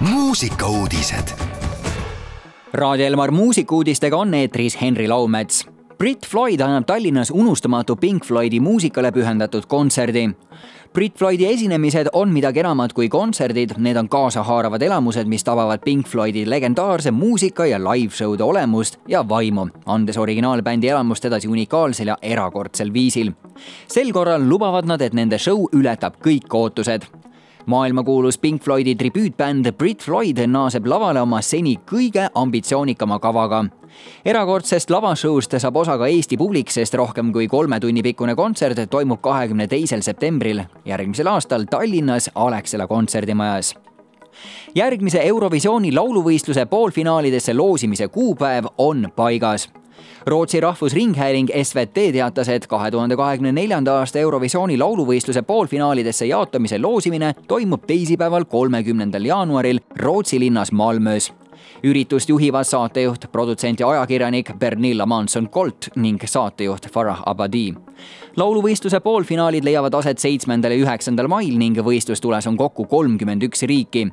muusikauudised. Raadio Elmar muusikuudistega on eetris Henri Laumets. Brit Floyd annab Tallinnas unustamatu Pink Floydi muusikale pühendatud kontserdi. Brit Floydi esinemised on midagi enamat kui kontserdid, need on kaasahaaravad elamused, mis tabavad Pink Floydi legendaarse muusika ja live-show'de olemust ja vaimu, andes originaalbändi elamust edasi unikaalsel ja erakordsel viisil. sel korral lubavad nad, et nende show ületab kõik ootused maailmakuulus Pink Floydi tribüütbänd Brit Floyd naaseb lavale oma seni kõige ambitsioonikama kavaga. erakordsest lavashow'st saab osa ka Eesti publik, sest rohkem kui kolme tunni pikkune kontsert toimub kahekümne teisel septembril järgmisel aastal Tallinnas Alexela kontserdimajas järgmise Eurovisiooni lauluvõistluse poolfinaalidesse loosimise kuupäev on paigas Rootsi Rahvusringhääling SVT teatas, et kahe tuhande kahekümne neljanda aasta Eurovisiooni lauluvõistluse poolfinaalidesse jaotamise loosimine toimub teisipäeval, kolmekümnendal jaanuaril Rootsi linnas Malmös üritust juhivad saatejuht, produtsent ja ajakirjanik Bernilla Manson-Colt ning saatejuht Farah Abadi. lauluvõistluse poolfinaalid leiavad aset seitsmendal ja üheksandal mail ning võistlustules on kokku kolmkümmend üks riiki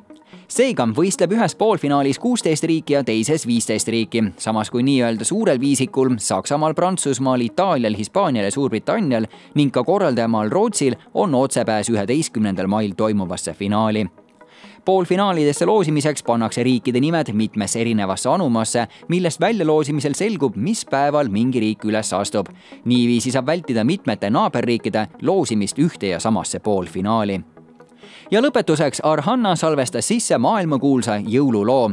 seega võistleb ühes poolfinaalis kuusteist riiki ja teises viisteist riiki, samas kui nii-öelda suurel viisikul Saksamaal, Prantsusmaal, Itaalial, Hispaanial ja Suurbritannial ning ka korraldajamaal Rootsil on otsepääs üheteistkümnendal mail toimuvasse finaali. Poolfinaalidesse loosimiseks pannakse riikide nimed mitmesse erinevasse anumasse, millest väljaloosimisel selgub, mis päeval mingi riik üles astub. niiviisi saab vältida mitmete naaberriikide loosimist ühte ja samasse poolfinaali ja lõpetuseks Arhanna salvestas sisse maailmakuulsa jõululoo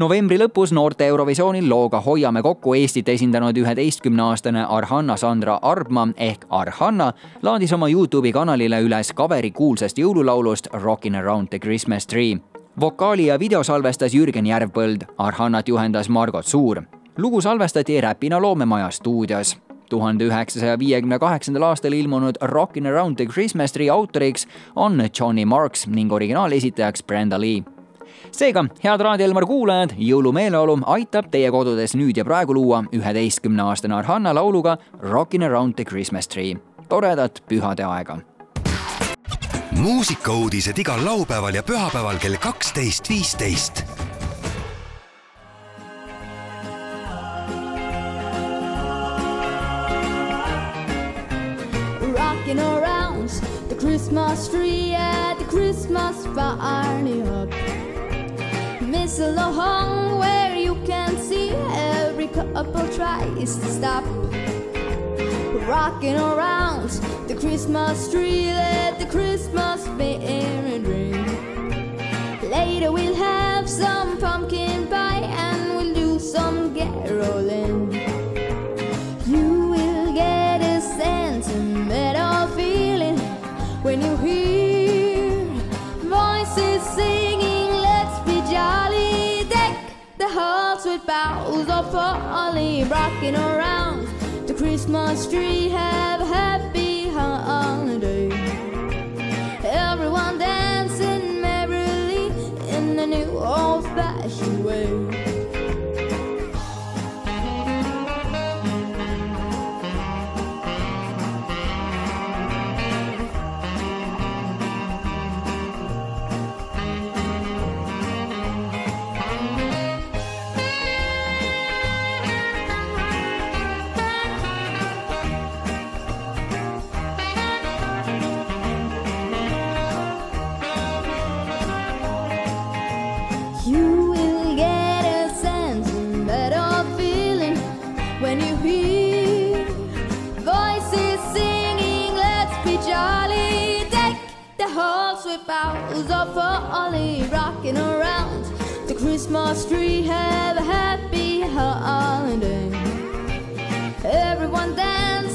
novembri lõpus noorte Eurovisioonil looga Hoiame kokku Eestit esindanud üheteistkümneaastane Arhanna Sandra Arbma ehk Arhanna laadis oma Youtube'i kanalile üles kaveri kuulsast jõululaulust Rockin' around the Christmas tree. vokaali ja video salvestas Jürgen Järvpõld, Arhannat juhendas Margot Suur. lugu salvestati Räpina loomemaja stuudios tuhande üheksasaja viiekümne kaheksandal aastal ilmunud Rockin' Around the Christmas Tree autoriks on Johnny Marks ning originaalesitajaks Brenda Lee seega, head Raadio Elmar kuulajad, jõulumeeleolu aitab teie kodudes nüüd ja praegu luua üheteistkümneaastane Arhanna lauluga Rockin' Around the Christmas Tree. toredat pühade aega! muusikauudised igal laupäeval ja pühapäeval kell kaksteist, viisteist Christmas tree at the Christmas party hop. Mistletoe hung where you can see every couple tries to stop. Rocking around the Christmas tree, let the Christmas be spirit ring. Later we'll have some pumpkin pie and we'll do some caroling. Of holly, rocking around the Christmas tree. Have a happy holiday. Everyone dancing merrily in the new old-fashioned way. Halls with for holly, rocking around the Christmas tree. Have a happy holiday. Everyone dancing